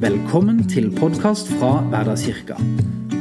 Velkommen til podkast fra Hverdagskirka.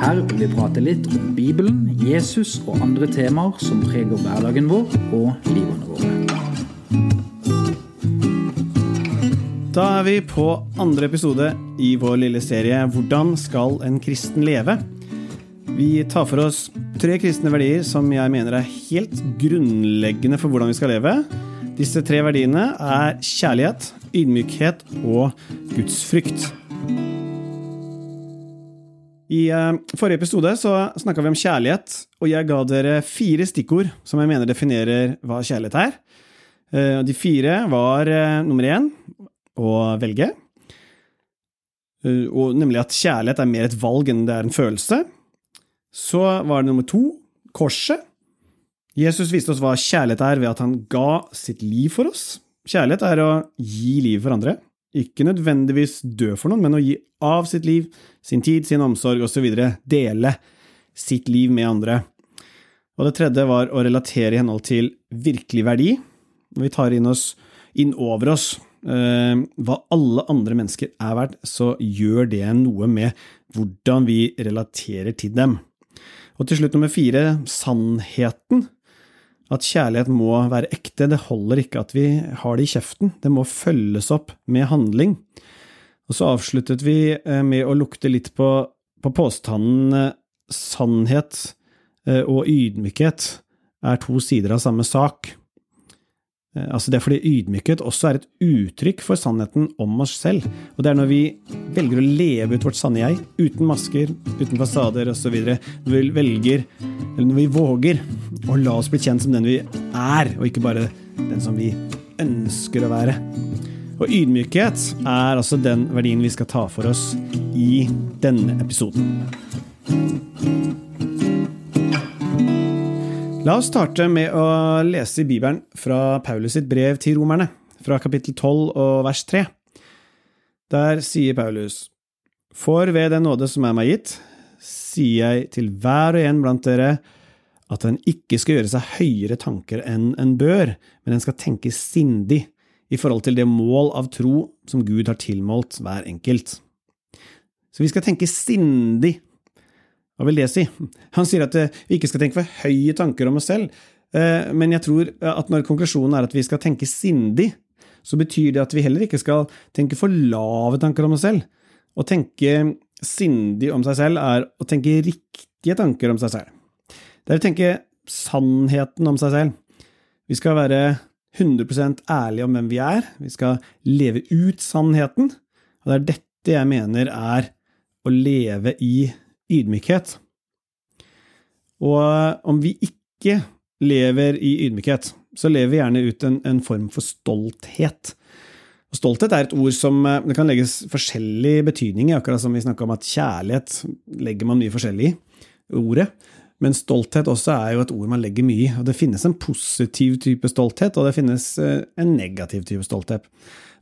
Her vil vi prate litt om Bibelen, Jesus og andre temaer som preger hverdagen vår og livene våre. Da er vi på andre episode i vår lille serie 'Hvordan skal en kristen leve?' Vi tar for oss tre kristne verdier som jeg mener er helt grunnleggende for hvordan vi skal leve. Disse tre verdiene er kjærlighet, ydmykhet og gudsfrykt. I uh, forrige episode så snakka vi om kjærlighet, og jeg ga dere fire stikkord som jeg mener definerer hva kjærlighet er. Uh, de fire var uh, nummer én å velge, og nemlig at kjærlighet er mer et valg enn det er en følelse. Så var det nummer to korset. Jesus viste oss hva kjærlighet er ved at han ga sitt liv for oss. Kjærlighet er å gi livet for andre. Ikke nødvendigvis dø for noen, men å gi av sitt liv, sin tid, sin omsorg osv. Dele sitt liv med andre. Og det tredje var å relatere i henhold til virkelig verdi. Når vi tar inn, oss, inn over oss eh, hva alle andre mennesker er verdt, så gjør det noe med hvordan vi relaterer til dem. Og til slutt nummer fire, sannheten. At kjærlighet må være ekte. Det holder ikke at vi har det i kjeften, det må følges opp med handling. Og så avsluttet vi eh, med å lukte litt på, på påstanden eh, sannhet eh, og ydmykhet er to sider av samme sak. Altså Det er fordi ydmykhet også er et uttrykk for sannheten om oss selv. Og det er når vi velger å leve ut vårt sanne jeg, uten masker, uten fasader osv. Når vi velger, eller når vi våger, å la oss bli kjent som den vi er, og ikke bare den som vi ønsker å være. Og ydmykhet er altså den verdien vi skal ta for oss i denne episoden. La oss starte med å lese i Bibelen fra Paulus sitt brev til romerne, fra kapittel 12 og vers 3. Der sier Paulus, For ved den nåde som er meg gitt, sier jeg til hver og en blant dere at en ikke skal gjøre seg høyere tanker enn en bør, men en skal tenke sindig i forhold til det mål av tro som Gud har tilmålt hver enkelt. Så vi skal tenke sindig hva vil det si? Han sier at eh, vi ikke skal tenke for høye tanker om oss selv, eh, men jeg tror at når konklusjonen er at vi skal tenke sindig, så betyr det at vi heller ikke skal tenke for lave tanker om oss selv. Å tenke sindig om seg selv er å tenke riktige tanker om seg selv. Det er å tenke sannheten om seg selv. Vi skal være 100 ærlige om hvem vi er, vi skal leve ut sannheten, og det er dette jeg mener er å leve i ydmykhet. Og om vi ikke lever i ydmykhet, så lever vi gjerne ut en, en form for stolthet. Og stolthet er et ord som eh, det kan legges forskjellig betydning i, akkurat som vi snakka om at kjærlighet legger man mye forskjellig i ordet. Men stolthet også er jo et ord man legger mye i. og Det finnes en positiv type stolthet, og det finnes eh, en negativ type stolthet.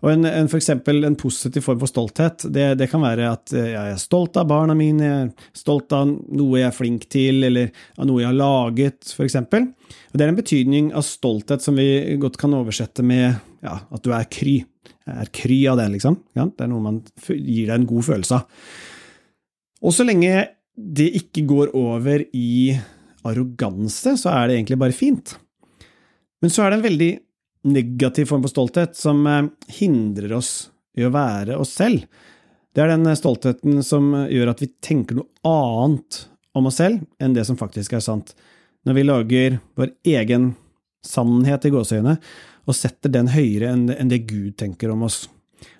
Og en, en, for eksempel, en positiv form for stolthet, det, det, kan være at eh, jeg er stolt av barna mine, jeg er stolt av noe jeg er flink til, eller av noe jeg har laget, for eksempel. Og det er en betydning av stolthet som vi godt kan oversette med ja, at du er kry. Jeg er kry av det, liksom. Ja, det er noe man gir deg en god følelse av. Og så lenge det ikke går over i arroganse, så er det egentlig bare fint. Men så er det en veldig negativ form for stolthet som eh, hindrer oss i å være oss selv. Det er den eh, stoltheten som eh, gjør at vi tenker noe annet om oss selv enn det som faktisk er sant. Når vi lager vår egen sannhet i gåseøyne og setter den høyere enn det Gud tenker om oss.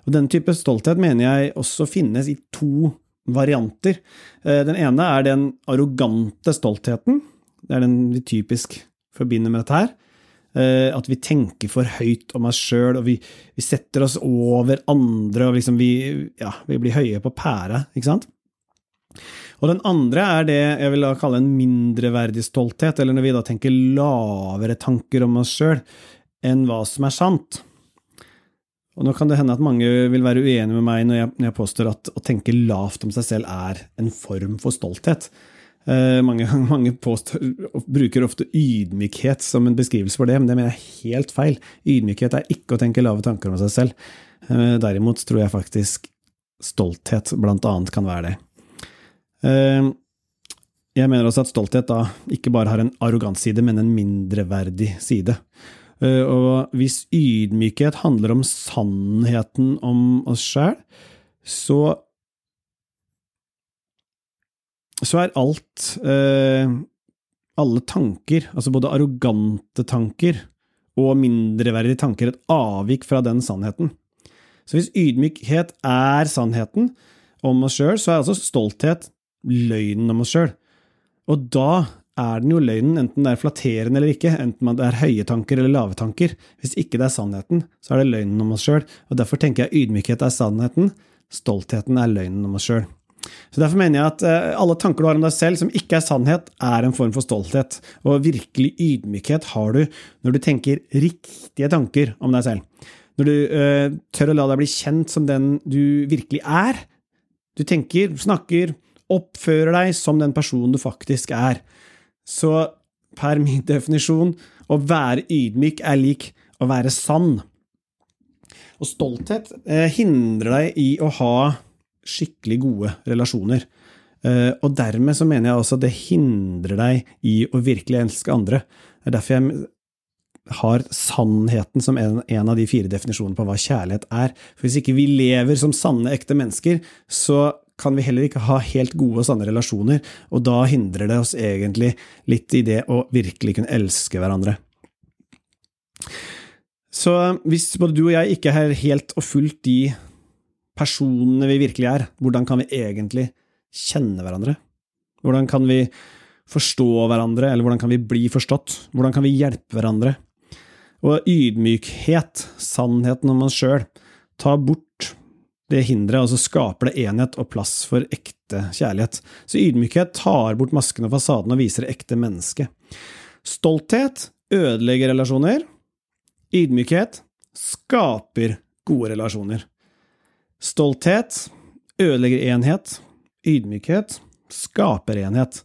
Og Denne type stolthet mener jeg også finnes i to varianter. Den ene er den arrogante stoltheten. Det er den vi typisk forbinder med dette her. Eh, at vi tenker for høyt om oss sjøl, og vi, vi, setter oss over andre, og liksom vi, ja, vi blir høye på pæra, ikke sant? Og den andre er det jeg vil da kalle en mindreverdig stolthet, eller når vi da tenker lavere tanker om oss sjøl enn hva som er sant. Og nå kan det hende at mange vil være uenige med meg når jeg, når jeg påstår at å tenke lavt om seg selv er en form for stolthet. Uh, mange, mange påstår, bruker ofte ydmykhet som en beskrivelse for det, men det mener jeg er helt feil. Ydmykhet er ikke å tenke lave tanker om seg selv. Uh, derimot tror jeg faktisk stolthet blant annet kan være det. Eh, jeg mener også at stolthet da ikke bare har en arrogant side, men en mindreverdig side. Eh, og hvis ydmykhet handler om sannheten om oss sjæl, så så er alt Alle tanker, altså både arrogante tanker og mindreverdige tanker, et avvik fra den sannheten. Så hvis ydmykhet er sannheten om oss sjøl, så er altså stolthet løgnen om oss sjøl. Og da er den jo løgnen, enten det er flatterende eller ikke, enten det er høye tanker eller lave tanker. Hvis ikke det er sannheten, så er det løgnen om oss sjøl. Derfor tenker jeg ydmykhet er sannheten, stoltheten er løgnen om oss sjøl. Så Derfor mener jeg at eh, alle tanker du har om deg selv som ikke er sannhet, er en form for stolthet. Og virkelig ydmykhet har du når du tenker riktige tanker om deg selv. Når du uh, tør å la deg bli kjent som den du virkelig er. Du tenker, snakker, oppfører deg som den personen du faktisk er. Så per min definisjon, å være ydmyk er lik å være sann. Og stolthet eh, hindrer deg i å ha skikkelig gode relasjoner. Eh, og dermed så mener jeg også at det hindrer deg i å virkelig elske andre. Det er derfor jeg har sannheten som en, en, av de fire definisjonene på hva kjærlighet er. For hvis ikke vi lever som sanne, ekte mennesker, så kan vi heller ikke ha helt gode og sanne relasjoner, og da hindrer det oss egentlig litt i det å virkelig kunne elske hverandre. Så hvis både du og jeg ikke er helt og fullt de personene vi virkelig er, hvordan kan vi egentlig kjenne hverandre? Hvordan kan vi forstå hverandre, eller hvordan kan vi bli forstått? Hvordan kan vi hjelpe hverandre? Og ydmykhet, sannheten om oss sjøl, ta bort det hinderet, og så skaper det enhet og plass for ekte kjærlighet. Så ydmykhet tar bort masken og fasaden og viser det ekte mennesket. Stolthet ødelegger relasjoner. Ydmykhet skaper gode relasjoner. Stolthet ødelegger enhet. Ydmykhet skaper enhet.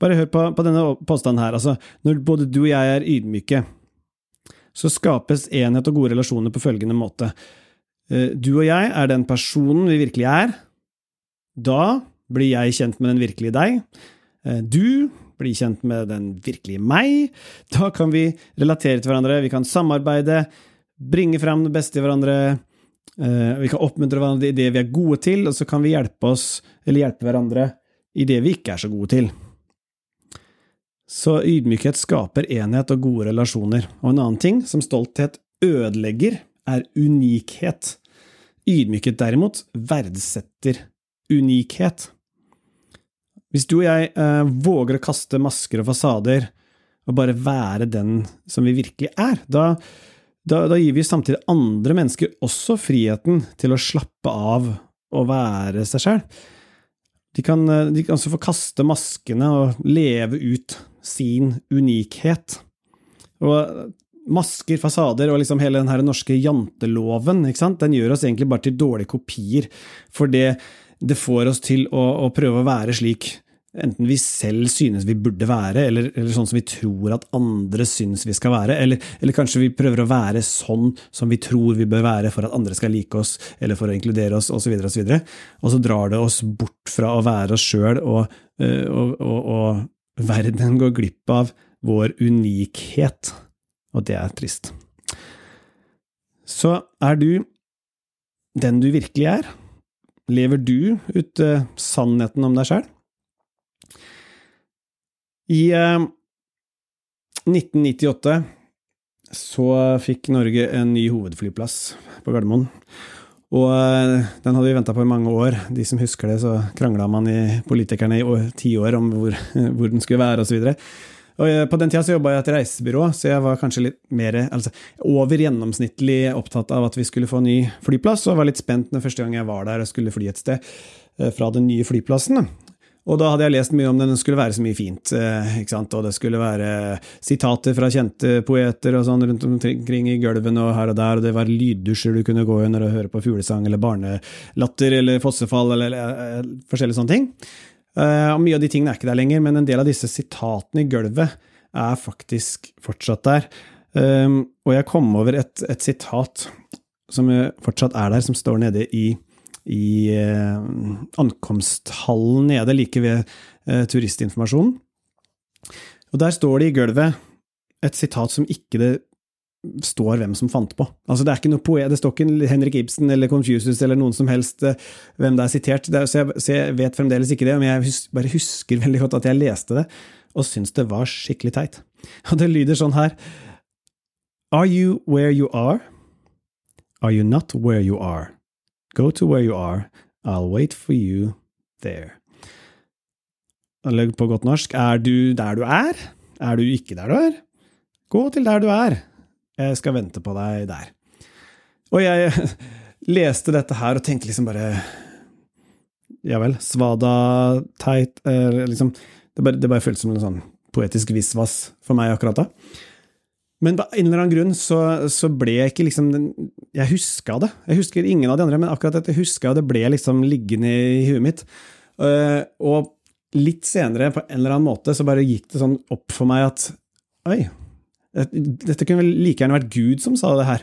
Bare hør på, på denne påstanden her. Altså, når både du og jeg er ydmyke, så skapes enhet og gode relasjoner på følgende måte. Eh, du og jeg er den personen vi virkelig er. Da blir jeg kjent med den virkelige deg. Eh, du blir kjent med den virkelige meg. Da kan vi relatere til hverandre, vi kan samarbeide, bringe fram det beste i hverandre. Eh, vi kan oppmuntre hverandre i det vi er gode til, og så kan vi hjelpe oss, eller hjelpe hverandre, i det vi ikke er så gode til. Så ydmykhet skaper enhet og gode relasjoner. Og en annen ting som stolthet ødelegger, er unikhet. Ydmykhet derimot verdsetter unikhet. Hvis du og jeg eh, våger å kaste masker og fasader og bare være den som vi virkelig er, da, da, da gir vi samtidig andre mennesker også friheten til å slappe av og være seg sjøl. De, eh, de kan også få kaste maskene og leve ut sin unikhet. Og masker, fasader og liksom hele den norske janteloven, den gjør oss egentlig bare til dårlige kopier, for det, det får oss til å, å, prøve å være slik enten vi selv synes vi burde være, eller, eller, sånn som vi tror at andre synes vi skal være, eller, eller, kanskje vi prøver å være sånn som vi tror vi bør være for at andre skal like oss, eller for å inkludere oss, osv., osv., og, så og så drar det oss bort fra å være oss sjøl og, og, og, og Verden går glipp av vår unikhet, og det er trist. Så er du den du virkelig er? Lever du ut uh, sannheten om deg sjøl? I eh, 1998 så fikk Norge en ny hovedflyplass på Gardermoen. Og eh, den hadde vi venta på i mange år. De som husker det, så krangla man i politikerne i ti år om hvor, hvor den skulle være, osv. Eh, På den tida så jobba jeg i et reisebyrå, så jeg var kanskje litt mer, altså over gjennomsnittlig opptatt av at vi skulle få ny flyplass, og var litt spent når første gang jeg var der og skulle fly et sted eh, fra den nye flyplassen. Og da hadde jeg lest mye om den, den skulle være så mye fint. Eh, ikke sant? Og det skulle være sitater fra kjente poeter og sånn rundt omkring i gulvene og her og der, og det var lyddusjer du kunne gå under og høre på fuglesang eller barnelatter eller fossefall eller, eller, eh, forskjellige sånne ting. Uh, og Mye av de tingene er ikke der lenger, men en del av disse sitatene i gulvet er faktisk fortsatt der. Og jeg kom over et, et sitat som fortsatt er der, som står nede i i eh, ankomsthallen nede like ved eh, turistinformasjonen. Og der står det i gulvet et sitat som ikke det står hvem som fant på. Altså Det er ikke noe poet, det står ikke Henrik Ibsen eller Confucius eller noen som helst eh, hvem det er sitert, det er, så, jeg, så, jeg, vet fremdeles ikke det, men jeg hus, bare husker veldig godt at jeg leste det og syntes det var skikkelig teit. Og det lyder sånn her Are you where you are? Are you not where you are? Go to where you are, I'll wait for you there. Eller på godt norsk, er du der du er? Er du ikke der du er? Gå til der du er, jeg skal vente på deg der. Og jeg leste dette her og tenkte liksom bare Ja vel, svada teit eh, liksom, Det bare, bare føltes som en sånn poetisk visvas for meg akkurat da. Men på en eller annen grunn så, så ble jeg ikke liksom Jeg huska det. Jeg husker ingen av de andre, men akkurat dette huska jeg, og det ble liksom liggende i huet mitt. Uh, og litt senere, på en eller annen måte, så bare gikk det sånn opp for meg at Oi, dette kunne vel like gjerne vært Gud som sa det her.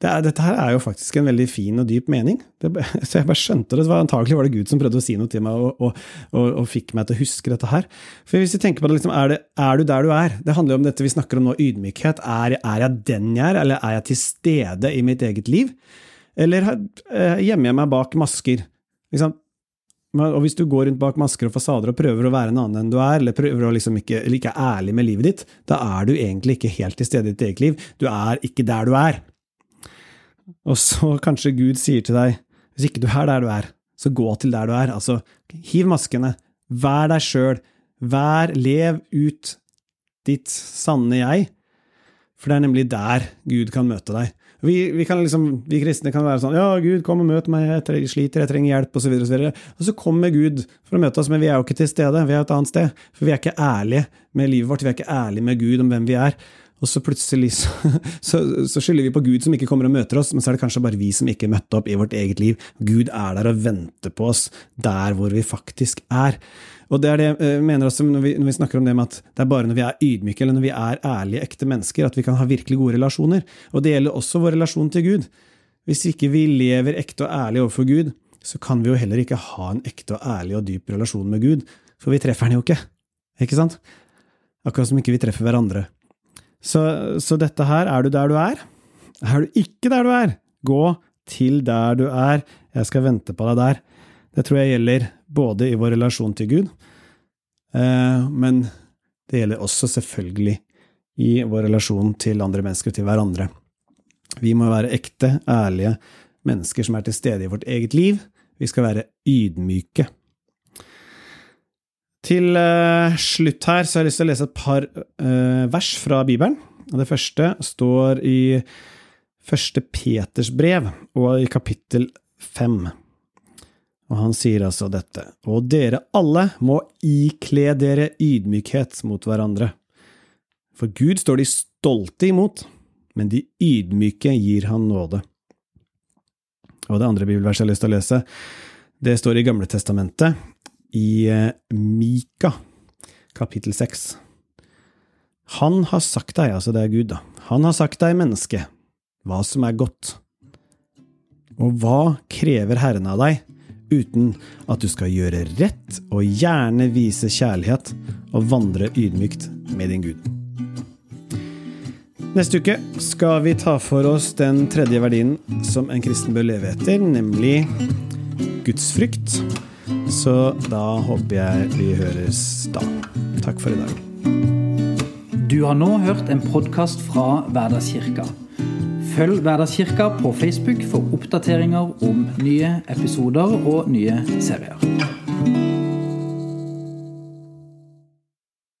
Det er, dette her er jo faktisk en veldig fin og dyp mening. Det, så jeg bare skjønte det. det var Antagelig var det Gud som prøvde å si noe til meg og, og, og, og fikk meg til å huske dette her. For hvis vi tenker på det, liksom, er, det, er du der du er? Det handler jo om dette vi snakker om nå, ydmykhet. Er, er, jeg den jeg er, eller er jeg til stede i mitt eget liv? Eller eh, gjemmer jeg meg bak masker? Liksom, og hvis du går rundt bak masker og fasader og prøver å være en annen enn du er, eller prøver å liksom ikke, eller er ærlig med livet ditt, da er du egentlig ikke helt til stede i ditt eget liv. Du er ikke der du er. Og så kanskje Gud sier til deg, hvis ikke du er der du er, så gå til der du er. Altså, hiv maskene. Vær deg sjøl. Vær, lev ut ditt sanne jeg. For det er nemlig der Gud kan møte deg. Vi, vi, liksom, vi, kristne kan være sånn Ja, Gud, kom og møt meg, jeg sliter, jeg trenger hjelp, osv. Og, så videre, og så kommer Gud for å møte oss, men vi er jo ikke til stede. Vi er et annet sted. For vi er ikke ærlige med livet vårt. Vi er ikke ærlige med Gud om hvem vi er. Og så plutselig så, så, så, skylder vi på Gud som ikke kommer og møter oss, men så er det kanskje bare vi som ikke møtte opp i vårt eget liv. Gud er der og venter på oss der hvor vi faktisk er. Og det er det jeg eh, mener også når vi, når vi, snakker om det med at det er bare når vi er ydmyke eller når vi er ærlige, ekte mennesker, at vi kan ha virkelig gode relasjoner. Og det gjelder også vår relasjon til Gud. Hvis ikke vi lever ekte og ærlig overfor Gud, så kan vi jo heller ikke ha en ekte og ærlig og dyp relasjon med Gud, for vi treffer han jo ikke. Ikke sant? Akkurat som ikke vi treffer hverandre. Så, så, dette her, er du der du er? Er du ikke der du er? Gå til der du er, jeg skal vente på deg der. Det tror jeg gjelder både i vår relasjon til Gud, eh, men det gjelder også selvfølgelig i vår relasjon til andre mennesker, til hverandre. Vi må være ekte, ærlige mennesker som er til stede i vårt eget liv. Vi skal være ydmyke. Til uh, slutt her så har jeg lyst til å lese et par uh, vers fra Bibelen. Det første står i første Peters brev og i kapittel fem. Og han sier altså dette, og dere alle må ikle dere ydmykhet mot hverandre. For Gud står de stolte imot, men de ydmyke gir han nåde. Og det andre bibelverset jeg har lyst til å lese, det står i Gamle testamentet, i eh, Mika, kapittel 6. Han har sagt deg, altså det er Gud, da, han har sagt deg, menneske, hva som er godt. Og hva krever Herren av deg, uten at du skal gjøre rett og gjerne vise kjærlighet og vandre ydmykt med din Gud? Neste uke skal vi ta for oss den tredje verdien som en kristen bør leve etter, nemlig gudsfrykt. Så da håper jeg vi høres da. Takk for i dag. Du har nå hørt en podkast fra Hverdagskirka. Følg Hverdagskirka på Facebook for oppdateringer om nye episoder og nye serier.